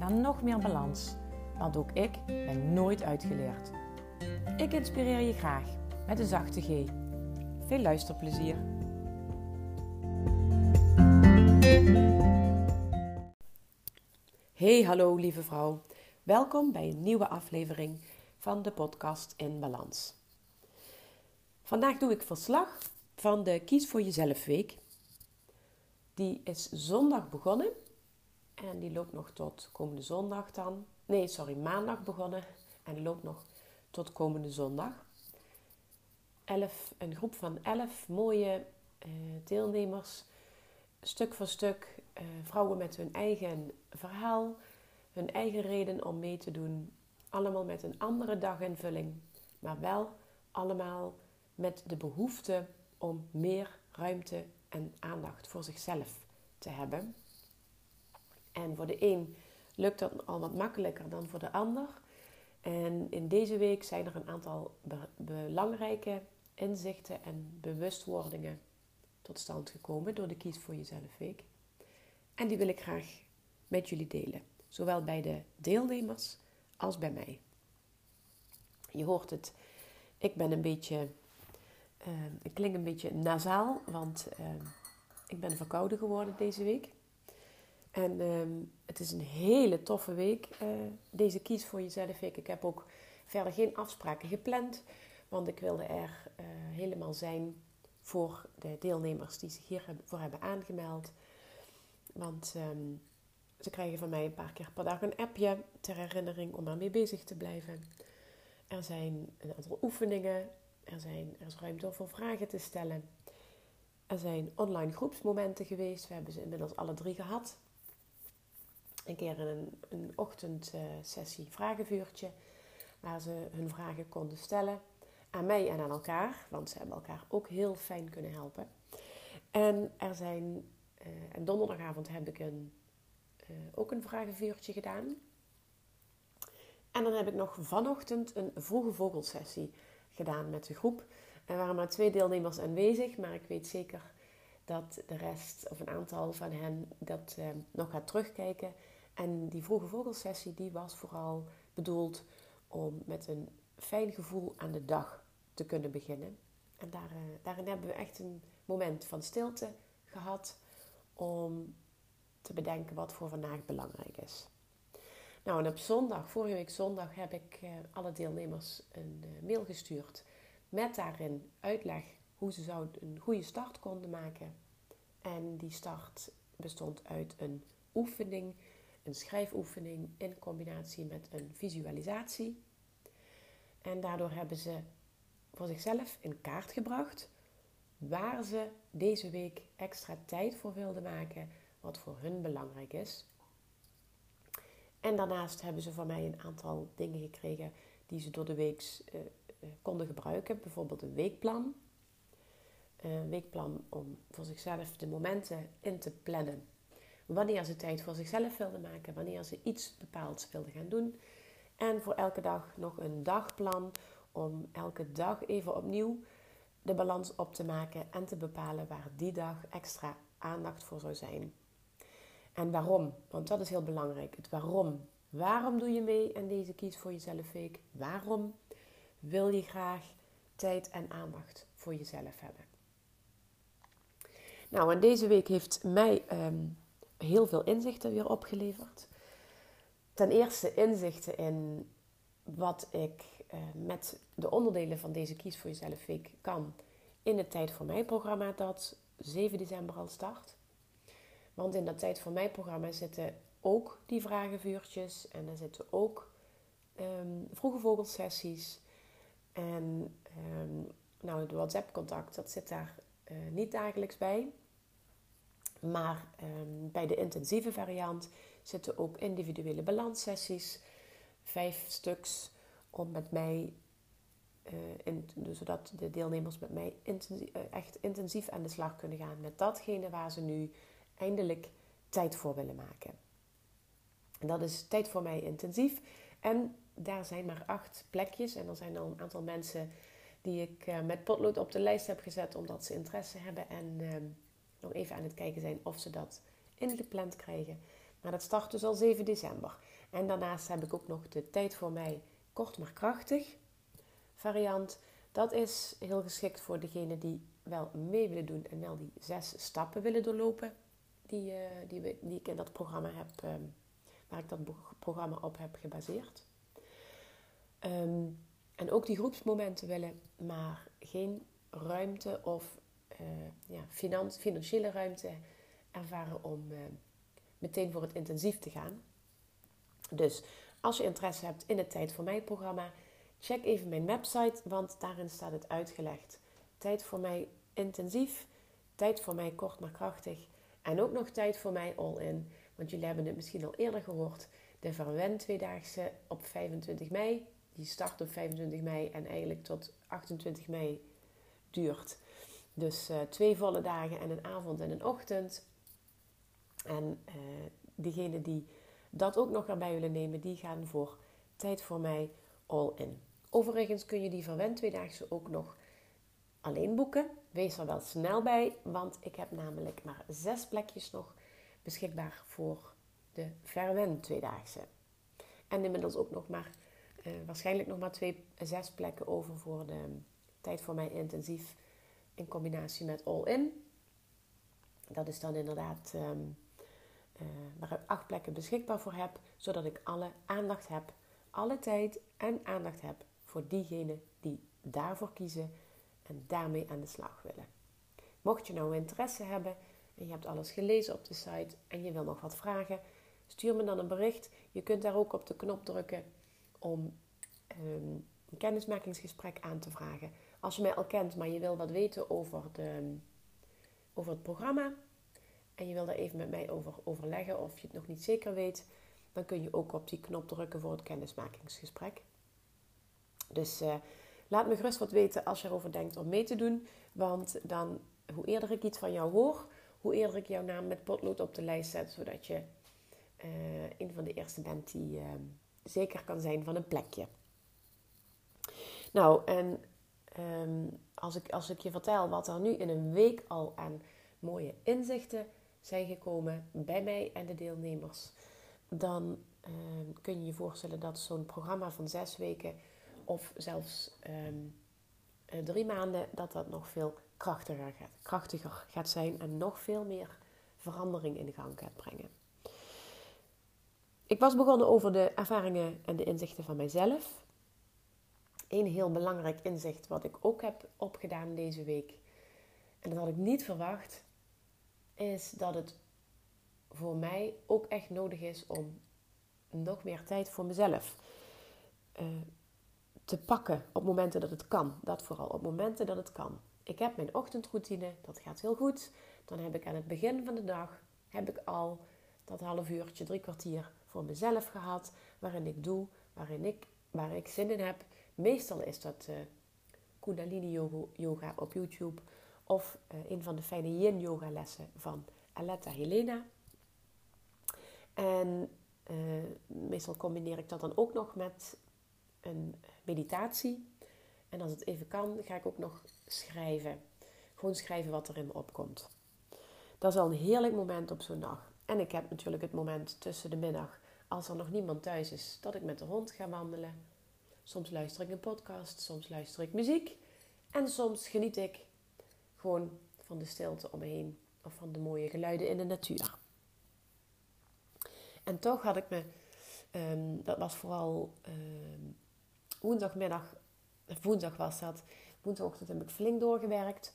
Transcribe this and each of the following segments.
naar nog meer balans. Want ook ik ben nooit uitgeleerd. Ik inspireer je graag met een zachte G. Veel luisterplezier. Hey, hallo lieve vrouw. Welkom bij een nieuwe aflevering van de podcast In Balans. Vandaag doe ik verslag van de Kies voor Jezelf Week. Die is zondag begonnen en die loopt nog tot komende zondag dan. Nee, sorry, maandag begonnen. En die loopt nog tot komende zondag. Elf, een groep van elf mooie uh, deelnemers. Stuk voor stuk uh, vrouwen met hun eigen verhaal. Hun eigen reden om mee te doen. Allemaal met een andere daginvulling. Maar wel allemaal met de behoefte om meer ruimte en aandacht voor zichzelf te hebben. En voor de een lukt dat al wat makkelijker dan voor de ander. En in deze week zijn er een aantal belangrijke inzichten en bewustwordingen tot stand gekomen door de Kies voor Jezelf Week. En die wil ik graag met jullie delen, zowel bij de deelnemers als bij mij. Je hoort het, ik ben een beetje, uh, ik klink een beetje nasaal, want uh, ik ben verkouden geworden deze week. En ehm, het is een hele toffe week, uh, deze Kies voor Jezelf week. Ik heb ook verder geen afspraken gepland, want ik wilde er uh, helemaal zijn voor de deelnemers die zich hiervoor hebben aangemeld. Want um, ze krijgen van mij een paar keer per dag een appje ter herinnering om ermee bezig te blijven. Er zijn een aantal oefeningen, er, zijn, er is ruimte om voor vragen te stellen. Er zijn online groepsmomenten geweest, we hebben ze inmiddels alle drie gehad een keer een, een ochtendsessie vragenvuurtje. Waar ze hun vragen konden stellen aan mij en aan elkaar. Want ze hebben elkaar ook heel fijn kunnen helpen. En er zijn, uh, en donderdagavond heb ik een, uh, ook een vragenvuurtje gedaan. En dan heb ik nog vanochtend een vroege vogelsessie gedaan met de groep. Er waren maar twee deelnemers aanwezig, maar ik weet zeker dat de rest, of een aantal van hen, dat uh, nog gaat terugkijken. En die vroege vogelsessie die was vooral bedoeld om met een fijn gevoel aan de dag te kunnen beginnen. En daar, uh, daarin hebben we echt een moment van stilte gehad om te bedenken wat voor vandaag belangrijk is. Nou, en op zondag, vorige week zondag, heb ik uh, alle deelnemers een uh, mail gestuurd met daarin uitleg hoe ze zouden een goede start konden maken. En die start bestond uit een oefening een schrijfoefening in combinatie met een visualisatie. En daardoor hebben ze voor zichzelf in kaart gebracht waar ze deze week extra tijd voor wilden maken, wat voor hun belangrijk is. En daarnaast hebben ze van mij een aantal dingen gekregen die ze door de week uh, konden gebruiken. Bijvoorbeeld een weekplan. Een weekplan om voor zichzelf de momenten in te plannen wanneer ze tijd voor zichzelf wilden maken, wanneer ze iets bepaalds wilden gaan doen. En voor elke dag nog een dagplan om elke dag even opnieuw de balans op te maken en te bepalen waar die dag extra aandacht voor zou zijn. En waarom? Want dat is heel belangrijk. Het waarom. Waarom doe je mee aan deze Kies voor Jezelf Week? Waarom wil je graag tijd en aandacht voor jezelf hebben? Nou, en deze week heeft mij um, heel veel inzichten weer opgeleverd. Ten eerste inzichten in wat ik eh, met de onderdelen van deze Kies voor Jezelf Week kan in het Tijd voor Mij programma dat 7 december al start. Want in dat Tijd voor Mij programma zitten ook die vragenvuurtjes en er zitten ook um, vroege vogelsessies. En um, nou, het WhatsApp contact, dat zit daar uh, niet dagelijks bij. Maar ehm, bij de intensieve variant zitten ook individuele balanssessies, vijf stuks, om met mij, uh, in, dus zodat de deelnemers met mij intensief, uh, echt intensief aan de slag kunnen gaan met datgene waar ze nu eindelijk tijd voor willen maken. En dat is tijd voor mij intensief. En daar zijn maar acht plekjes. En er zijn al een aantal mensen die ik uh, met potlood op de lijst heb gezet omdat ze interesse hebben en ehm, nog even aan het kijken zijn of ze dat ingepland krijgen. Maar dat start dus al 7 december. En daarnaast heb ik ook nog de tijd voor mij kort maar krachtig variant. Dat is heel geschikt voor degenen die wel mee willen doen en wel die zes stappen willen doorlopen. Die, uh, die, die, ik in dat programma heb, um, waar ik dat programma op heb gebaseerd. Um, en ook die groepsmomenten willen, maar geen ruimte of uh, ja, financiële ruimte ervaren om uh, meteen voor het intensief te gaan. Dus als je interesse hebt in het Tijd voor Mij programma, check even mijn website, want daarin staat het uitgelegd. Tijd voor mij intensief, tijd voor mij kort maar krachtig en ook nog tijd voor mij all-in. Want jullie hebben het misschien al eerder gehoord. De Verwen Tweedaagse op 25 mei. Die start op 25 mei en eigenlijk tot 28 mei duurt. Dus uh, twee volle dagen en een avond en een ochtend. En uh, diegenen die dat ook nog erbij willen nemen, die gaan voor tijd voor mij all in. Overigens kun je die verwend tweedaagse ook nog alleen boeken. Wees er wel snel bij, want ik heb namelijk maar zes plekjes nog beschikbaar voor de verwend tweedaagse. En inmiddels ook nog maar, uh, waarschijnlijk nog maar twee, zes plekken over voor de tijd voor mij intensief in combinatie met all-in. Dat is dan inderdaad um, uh, waar ik acht plekken beschikbaar voor heb, zodat ik alle aandacht heb, alle tijd en aandacht heb voor diegenen die daarvoor kiezen en daarmee aan de slag willen. Mocht je nou interesse hebben en je hebt alles gelezen op de site en je wil nog wat vragen, stuur me dan een bericht. Je kunt daar ook op de knop drukken om um, een kennismakingsgesprek aan te vragen. Als je mij al kent, maar je wil wat weten over, de, over het programma en je wil daar even met mij over overleggen of je het nog niet zeker weet, dan kun je ook op die knop drukken voor het kennismakingsgesprek. Dus uh, laat me gerust wat weten als je erover denkt om mee te doen. Want dan, hoe eerder ik iets van jou hoor, hoe eerder ik jouw naam met potlood op de lijst zet, zodat je uh, een van de eerste bent die uh, zeker kan zijn van een plekje. Nou, en um, als, ik, als ik je vertel wat er nu in een week al aan mooie inzichten zijn gekomen bij mij en de deelnemers, dan um, kun je je voorstellen dat zo'n programma van zes weken of zelfs um, drie maanden, dat dat nog veel krachtiger gaat, krachtiger gaat zijn en nog veel meer verandering in gang gaat brengen. Ik was begonnen over de ervaringen en de inzichten van mijzelf. Een heel belangrijk inzicht wat ik ook heb opgedaan deze week, en dat had ik niet verwacht, is dat het voor mij ook echt nodig is om nog meer tijd voor mezelf uh, te pakken op momenten dat het kan. Dat vooral, op momenten dat het kan. Ik heb mijn ochtendroutine, dat gaat heel goed. Dan heb ik aan het begin van de dag heb ik al dat half uurtje, drie kwartier voor mezelf gehad, waarin ik doe, waarin ik, waar ik zin in heb. Meestal is dat uh, Kundalini yoga op YouTube of uh, een van de fijne Yin yoga lessen van Aletta Helena. En uh, meestal combineer ik dat dan ook nog met een meditatie. En als het even kan, ga ik ook nog schrijven. Gewoon schrijven wat er in me opkomt. Dat is al een heerlijk moment op zo'n dag. En ik heb natuurlijk het moment tussen de middag, als er nog niemand thuis is, dat ik met de hond ga wandelen. Soms luister ik een podcast, soms luister ik muziek. En soms geniet ik gewoon van de stilte om me heen of van de mooie geluiden in de natuur. En toch had ik me, um, dat was vooral um, woensdagmiddag, woensdag was dat, woensdagochtend heb ik flink doorgewerkt.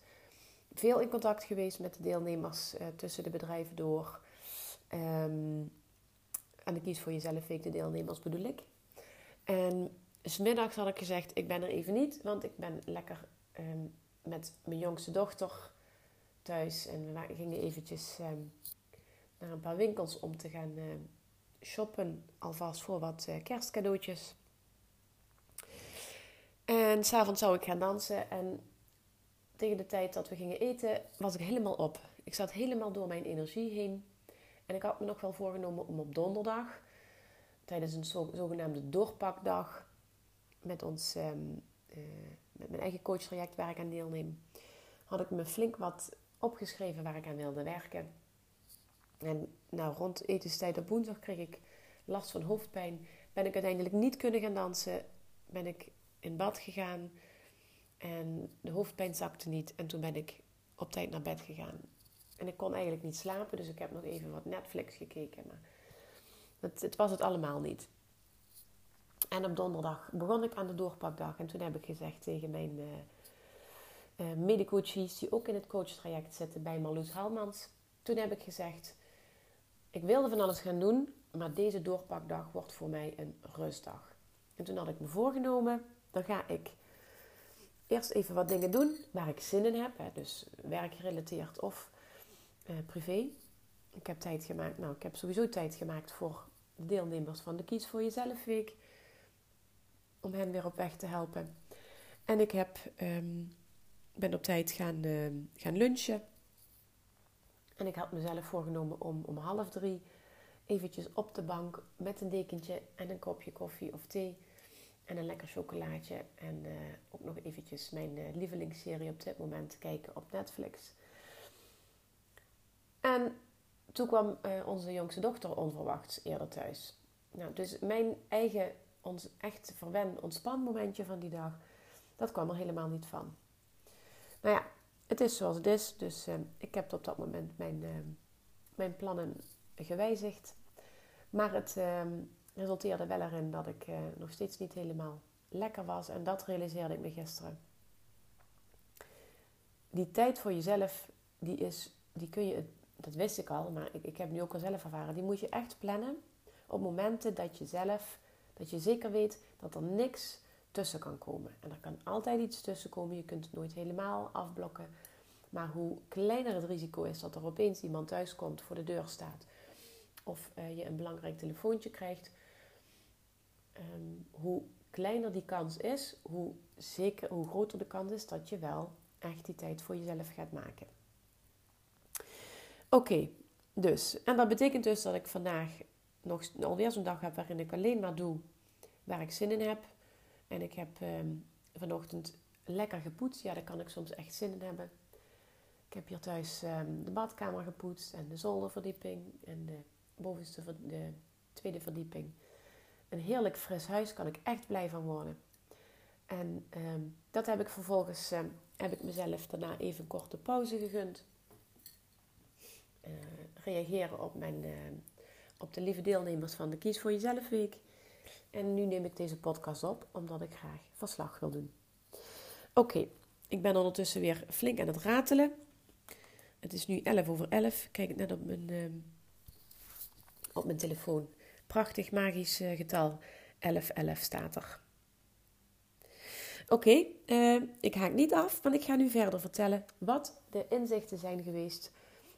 Veel in contact geweest met de deelnemers uh, tussen de bedrijven door. Um, en de kies voor jezelf week de deelnemers bedoel ik. En smiddags had ik gezegd, ik ben er even niet, want ik ben lekker um, met mijn jongste dochter thuis en we gingen eventjes ehm, naar een paar winkels om te gaan ehm, shoppen, alvast voor wat uh, kerstcadeautjes. En s'avonds zou ik gaan dansen en tegen de tijd dat we gingen eten was ik helemaal op. Ik zat helemaal door mijn energie heen. En ik had me nog wel voorgenomen om op donderdag, tijdens een zogenaamde doorpakdag, met, ons, uh, met mijn eigen coachtraject waar ik aan deelneem, had ik me flink wat opgeschreven waar ik aan wilde werken. En nou, rond etenstijd op woensdag kreeg ik last van hoofdpijn. Ben ik uiteindelijk niet kunnen gaan dansen. Ben ik in bad gegaan. En de hoofdpijn zakte niet. En toen ben ik op tijd naar bed gegaan. En ik kon eigenlijk niet slapen. Dus ik heb nog even wat Netflix gekeken. Maar het, het was het allemaal niet. En op donderdag begon ik aan de doorpakdag. En toen heb ik gezegd tegen mijn uh, uh, medecoaches... die ook in het coachtraject zitten bij Marloes Halmans... toen heb ik gezegd... ik wilde van alles gaan doen... maar deze doorpakdag wordt voor mij een rustdag. En toen had ik me voorgenomen... dan ga ik eerst even wat dingen doen waar ik zin in heb. Hè, dus werkgerelateerd of uh, privé. Ik heb tijd gemaakt. Nou, ik heb sowieso tijd gemaakt voor de deelnemers van de Kies voor Jezelf Week. Om hen weer op weg te helpen. En ik heb, um, ben op tijd gaan, uh, gaan lunchen. En ik had mezelf voorgenomen om om half drie eventjes op de bank met een dekentje en een kopje koffie of thee en een lekker chocolaatje. En uh, ook nog eventjes mijn uh, lievelingsserie op dit moment kijken op Netflix. En toen kwam uh, onze jongste dochter onverwachts eerder thuis. Nou, dus mijn eigen, ons echt verwen, ontspanmomentje van die dag, dat kwam er helemaal niet van. Nou ja, het is zoals het is. Dus ik heb op dat moment mijn, mijn plannen gewijzigd. Maar het resulteerde wel erin dat ik uh, nog steeds niet helemaal lekker was. En dat realiseerde ik me gisteren. Die tijd voor jezelf, die, is, die kun je, dat wist ik al, maar ik, ik heb nu ook al zelf ervaren. Die moet je echt plannen op momenten dat je zelf, dat je zeker weet dat er niks tussen kan komen. En er kan altijd iets tussen komen. Je kunt het nooit helemaal afblokken. Maar hoe kleiner het risico is dat er opeens iemand thuis komt, voor de deur staat. Of uh, je een belangrijk telefoontje krijgt um, hoe kleiner die kans is, hoe, zeker, hoe groter de kans is dat je wel echt die tijd voor jezelf gaat maken. Oké, dus. En dat betekent dus dat ik vandaag nog alweer zo'n dag heb waarin ik alleen maar doe waar ik zin in heb. En ik heb um, vanochtend lekker gepoetst. Ja, daar kan ik soms echt zin in hebben. Ik heb hier thuis um, de badkamer gepoetst en de zolderverdieping en de bovenste, de tweede verdieping een heerlijk fris huis, kan ik echt blij van worden. En ehm, dat heb ik vervolgens, ehm, heb ik mezelf daarna even een korte pauze gegund. Uh, reageren op, mijn, ehm, op de lieve deelnemers van de Kies voor Jezelf Week. En nu neem ik deze podcast op, omdat ik graag verslag wil doen. Oké, ik ben ondertussen weer flink aan het ratelen. Het is nu 11 over 11. Kijk net op mijn, op mijn telefoon. Prachtig magisch uh, getal. 1111 staat er. Oké, uh, ik haak niet af, want ik ga nu verder vertellen wat de inzichten zijn geweest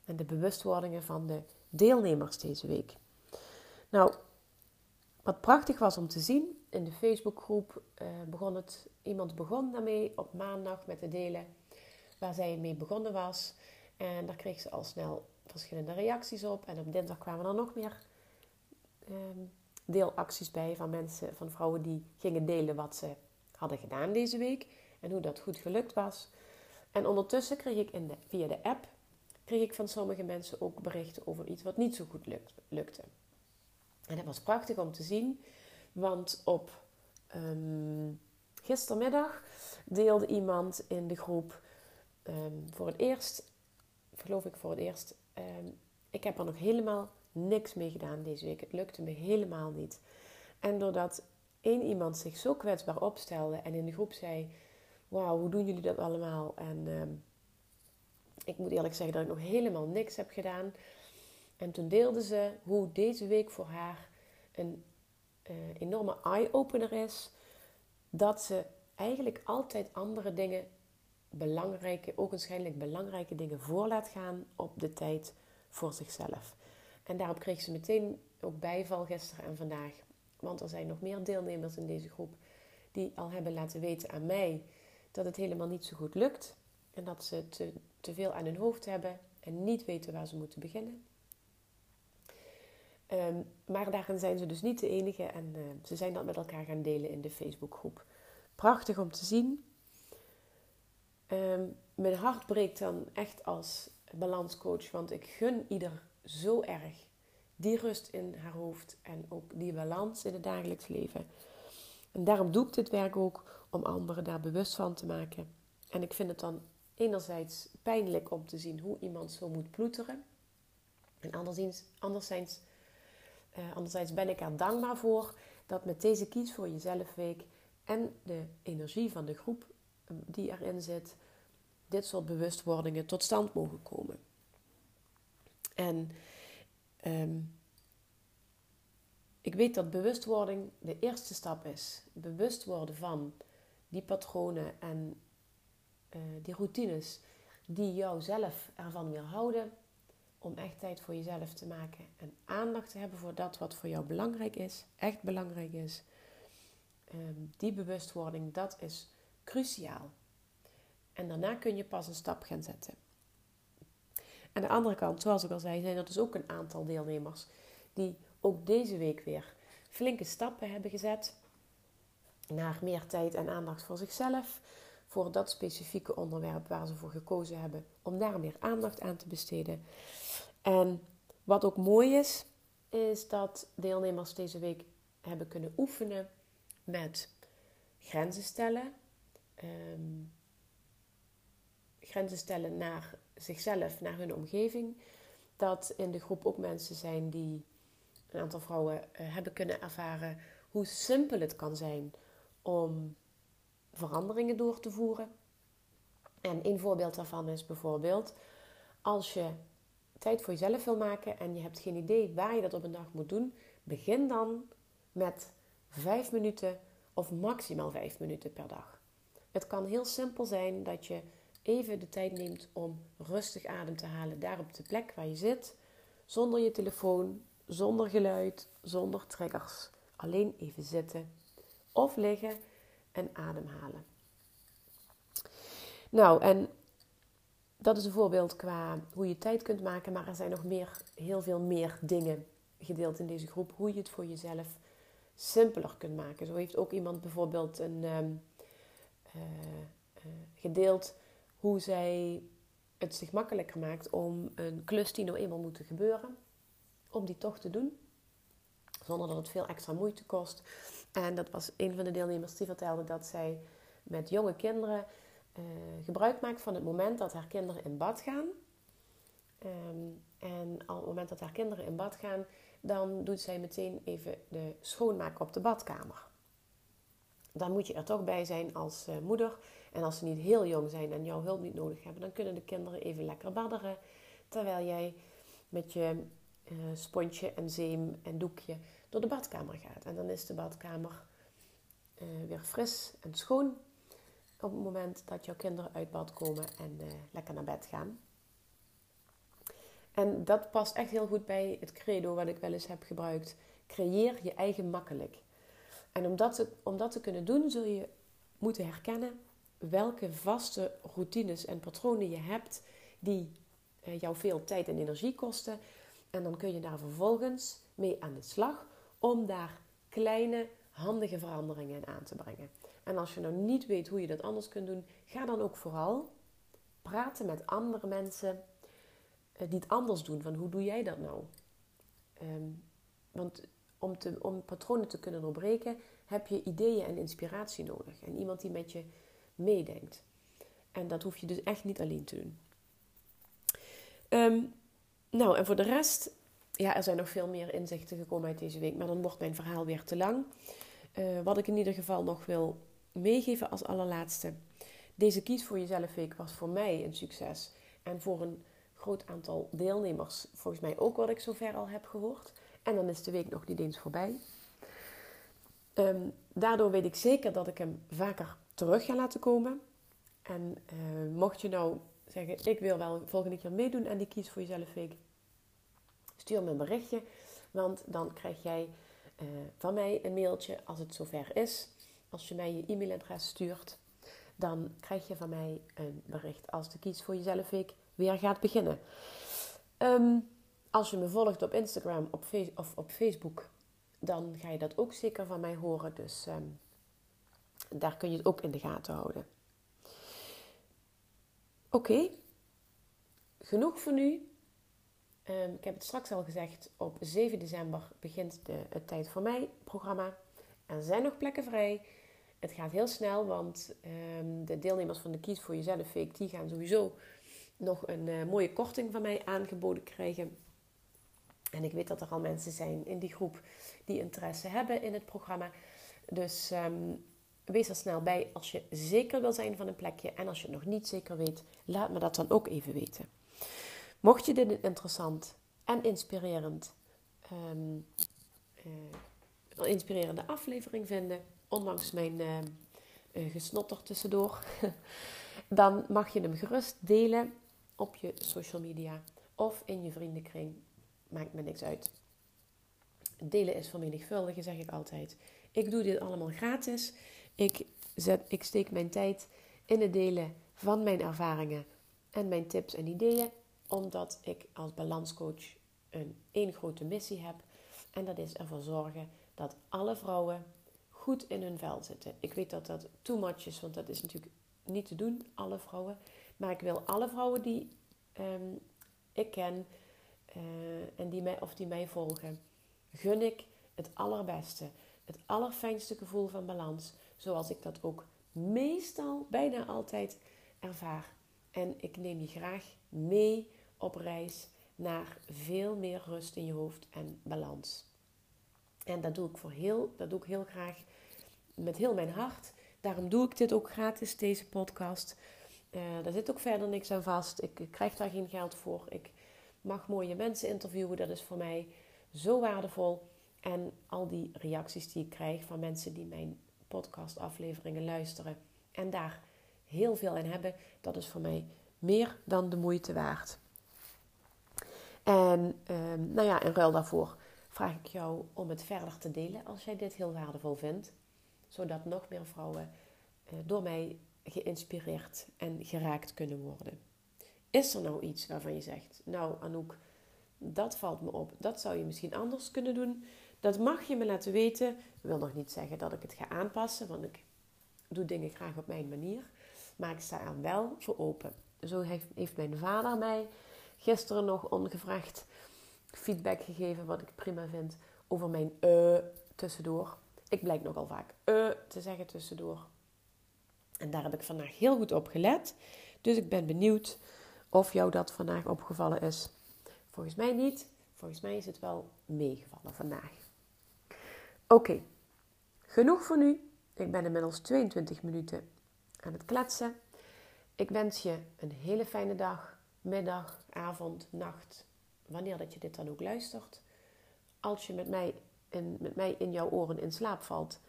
en de bewustwordingen van de deelnemers deze week. Nou, wat prachtig was om te zien, in de Facebookgroep uh, begon het, iemand begon daarmee op maandag met te delen waar zij mee begonnen was. En daar kreeg ze al snel verschillende reacties op. En op dinsdag kwamen er nog meer Ehm, deelacties bij van mensen, van vrouwen die gingen delen wat ze hadden gedaan deze week en hoe dat goed gelukt was. En ondertussen kreeg ik in de, via de app kreeg ik van sommige mensen ook berichten over iets wat niet zo goed lukt, lukte. En dat was prachtig om te zien, want op um, gistermiddag deelde iemand in de groep ehm, voor het eerst, geloof ik voor het eerst, ik heb er nog helemaal niks mee gedaan deze week. Het lukte me helemaal niet. En doordat één iemand zich zo kwetsbaar opstelde en in de groep zei: Wauw, hoe doen jullie dat allemaal? En ehm, ik moet eerlijk zeggen dat ik nog helemaal niks heb gedaan. En toen deelde ze hoe deze week voor haar een uh, enorme eye-opener is. Dat ze eigenlijk altijd andere dingen belangrijke, ook waarschijnlijk belangrijke dingen voor laat gaan op de tijd voor zichzelf. En daarop kreeg ze meteen ook bijval gisteren en vandaag. Want er zijn nog meer deelnemers in deze groep die al hebben laten weten aan mij dat het helemaal niet zo goed lukt. En dat ze te, te veel aan hun hoofd hebben en niet weten waar ze moeten beginnen. Um, maar daarin zijn ze dus niet de enige en uh, ze zijn dat met elkaar gaan delen in de Facebookgroep. Prachtig om te zien. Um, mijn hart breekt dan echt als balanscoach, want ik gun ieder zo erg die rust in haar hoofd en ook die balans in het dagelijks leven. En daarom doe ik dit werk ook om anderen daar bewust van te maken. En ik vind het dan enerzijds pijnlijk om te zien hoe iemand zo moet ploeteren. En anderzijds, anderzijds, uh, anderzijds ben ik er dankbaar voor dat met deze Kies voor Jezelf week en de energie van de groep eh, die erin zit, dit soort bewustwordingen tot stand mogen komen. En um, ik weet dat bewustwording de eerste stap is. Bewust worden van die patronen en uh, die routines die jou zelf ervan weerhouden om echt tijd voor jezelf te maken en aandacht te hebben voor dat wat voor jou belangrijk is, echt belangrijk is. Um, die bewustwording, dat is cruciaal. En daarna kun je pas een stap gaan zetten. Aan de andere kant, zoals ik al zei, zijn er dus ook een aantal deelnemers die ook deze week weer flinke stappen hebben gezet naar meer tijd en aandacht voor zichzelf, voor dat specifieke onderwerp waar ze voor gekozen hebben, om daar meer aandacht aan te besteden. En wat ook mooi is, is dat deelnemers deze week hebben kunnen oefenen met grenzen stellen. Ehm, grenzen stellen naar zichzelf, naar hun omgeving. Dat in de groep ook mensen zijn die, een aantal vrouwen, uh, hebben kunnen ervaren hoe simpel het kan zijn om veranderingen door te voeren. En een voorbeeld daarvan is bijvoorbeeld als je tijd voor jezelf wil maken en je hebt geen idee waar je dat op een dag moet doen, begin dan met vijf minuten of maximaal vijf minuten per dag. Het kan heel simpel zijn dat je even de tijd neemt om rustig adem te halen daar op de plek waar je zit, zonder je telefoon, zonder geluid, zonder triggers. Alleen even zitten of liggen en ademhalen. Nou, en dat is een voorbeeld qua hoe je tijd kunt maken, maar er zijn nog meer, heel veel meer dingen gedeeld in deze groep, hoe je het voor jezelf simpeler kunt maken. Zo heeft ook iemand bijvoorbeeld een, um, gedeeld hoe zij het zich makkelijker maakt om een klus die nou eenmaal moet gebeuren, om die toch te doen. Zonder dat het veel extra moeite kost. En dat was een van de deelnemers die vertelde dat zij met jonge kinderen uh, gebruik maakt van het moment dat haar kinderen in bad gaan. Um, en op het moment dat haar kinderen in bad gaan, dan doet zij meteen even de schoonmaak op de badkamer. Dan moet je er toch bij zijn als uh, moeder. En als ze niet heel jong zijn en jouw hulp niet nodig hebben, dan kunnen de kinderen even lekker badderen. Terwijl jij met je uh, sponsje en zeem en doekje door de badkamer gaat. En dan is de badkamer weer fris en schoon op het moment dat jouw kinderen uit bad komen en uh, lekker naar bed gaan. En dat past echt heel goed bij het credo wat ik wel eens heb gebruikt. Creëer je eigen makkelijk. En om dat te, om dat te kunnen doen, zul je moeten herkennen welke vaste routines en patronen je hebt die uh, jou veel tijd en energie kosten. En dan kun je daar vervolgens mee aan de slag om daar kleine, handige veranderingen aan te brengen. En als je nou niet weet hoe je dat anders kunt doen, ga dan ook vooral praten met andere mensen uh, die het anders doen. Van hoe doe jij dat nou? Um, want om, te, om patronen te kunnen doorbreken, heb je ideeën en inspiratie nodig. En iemand die met je meedenkt. En dat hoef je dus echt niet alleen te doen. Um, nou, en voor de rest, ja, er zijn nog veel meer inzichten gekomen uit deze week, maar dan wordt mijn verhaal weer te lang. Uh, wat ik in ieder geval nog wil meegeven als allerlaatste. Deze Kies voor Jezelf Week was voor mij een succes. En voor een groot aantal deelnemers volgens mij ook wat ik zover al heb gehoord. En dan is de week nog niet eens voorbij. Um, daardoor weet ik zeker dat ik hem vaker terug ga laten komen. En uh, mocht je nou zeggen, ik wil wel volgende keer meedoen aan die Kies voor Jezelf Week. Stuur me een berichtje, want dan krijg jij uh, van mij een mailtje als het zover is. Als je mij je e-mailadres stuurt, dan krijg je van mij een bericht als de Kies voor Jezelf Week weer gaat beginnen. Um, als je me volgt op Instagram op of op Facebook, dan ga je dat ook zeker van mij horen. Dus um, daar kun je het ook in de gaten houden. Oké, genoeg voor nu. Um, ik heb het straks al gezegd, op 7 december begint de Het Tijd voor Mij programma. Er zijn nog plekken vrij. Het gaat heel snel, want um, de deelnemers van de Kies voor Jezelf Week... die gaan sowieso nog een uh, mooie korting van mij aangeboden krijgen. En ik weet dat er al mensen zijn in die groep die interesse hebben in het programma. Dus um, wees er snel bij als je zeker wil zijn van een plekje. En als je het nog niet zeker weet, laat me dat dan ook even weten. Mocht je dit interessant en inspirerend, um, uh, inspirerende aflevering vinden, ondanks mijn uh, gesnotter tussendoor, dan mag je hem gerust delen op je social media of in je vriendenkring. Maakt me niks uit. Delen is vermenigvuldigen, zeg ik altijd. Ik doe dit allemaal gratis. Ik, zet, ik steek mijn tijd in het delen van mijn ervaringen en mijn tips en ideeën, omdat ik als balanscoach een één grote missie heb. En dat is ervoor zorgen dat alle vrouwen goed in hun vel zitten. Ik weet dat dat too much is, want dat is natuurlijk niet te doen, alle vrouwen. Maar ik wil alle vrouwen die ehm, ik ken uh, en die mij, of die mij volgen, gun ik het allerbeste, het allerfijnste gevoel van balans, zoals ik dat ook meestal, bijna altijd ervaar. En ik neem je graag mee op reis naar veel meer rust in je hoofd en balans. En dat doe ik voor heel, dat doe ik heel graag met heel mijn hart. Daarom doe ik dit ook gratis, deze podcast. Uh, daar zit ook verder niks aan vast. Ik, krijg daar geen geld voor. Ik mag mooie mensen interviewen. Dat is voor mij zo waardevol. En al die reacties die ik krijg van mensen die mijn podcastafleveringen luisteren en daar heel veel in hebben, dat is voor mij meer dan de moeite waard. En um, nou ja, in ruil daarvoor vraag ik jou om het verder te delen als jij dit heel waardevol vindt, zodat nog meer vrouwen uh, door mij geïnspireerd en geraakt kunnen worden. Is er nou iets waarvan je zegt, nou Anouk, dat valt me op, dat zou je misschien anders kunnen doen? Dat mag je me laten weten. Dat wil nog niet zeggen dat ik het ga aanpassen, want ik doe dingen graag op mijn manier. Maar ik sta er wel voor open. Zo heeft, mijn vader mij gisteren nog ongevraagd feedback gegeven, wat ik prima vind, over mijn uh tussendoor. Ik blijk nogal vaak uh te zeggen tussendoor. En daar heb ik vandaag heel goed op gelet. Dus ik ben benieuwd of jou dat vandaag opgevallen is. Volgens mij niet. Volgens mij is het wel meegevallen vandaag. Oké, genoeg voor nu. Ik ben inmiddels 22 minuten aan het kletsen. Ik wens je een hele fijne dag, middag, avond, nacht, wanneer dat je dit dan ook luistert. Als je met mij in, met mij in jouw oren in slaap valt,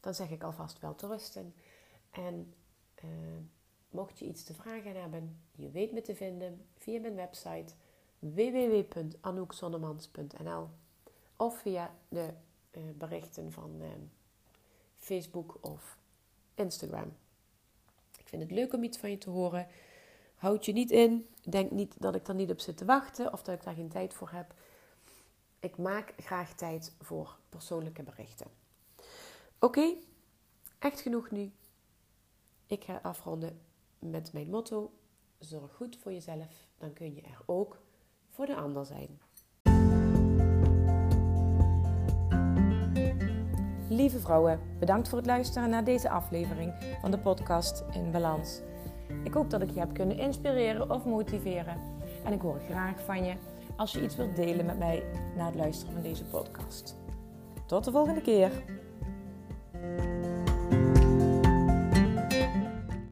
dan zeg ik alvast wel te rusten. En uh, mocht je iets te vragen hebben, je weet me te vinden via mijn website www.anoukzonnemans.nl of via de uh, berichten van uh, Facebook of Instagram. Ik vind het leuk om iets van je te horen. Houd je niet in. Denk niet dat ik er niet op zit te wachten of dat ik daar geen tijd voor heb. Ik maak graag tijd voor persoonlijke berichten. Oké, echt genoeg nu. Ik ga afronden met mijn motto: zorg goed voor jezelf, dan kun je er ook voor de ander zijn. Lieve vrouwen, bedankt voor het luisteren naar deze aflevering van de podcast In Balans. Ik hoop dat ik je heb kunnen inspireren of motiveren. En ik hoor graag van je als je iets wilt delen met mij na het luisteren van deze podcast. Tot de volgende keer.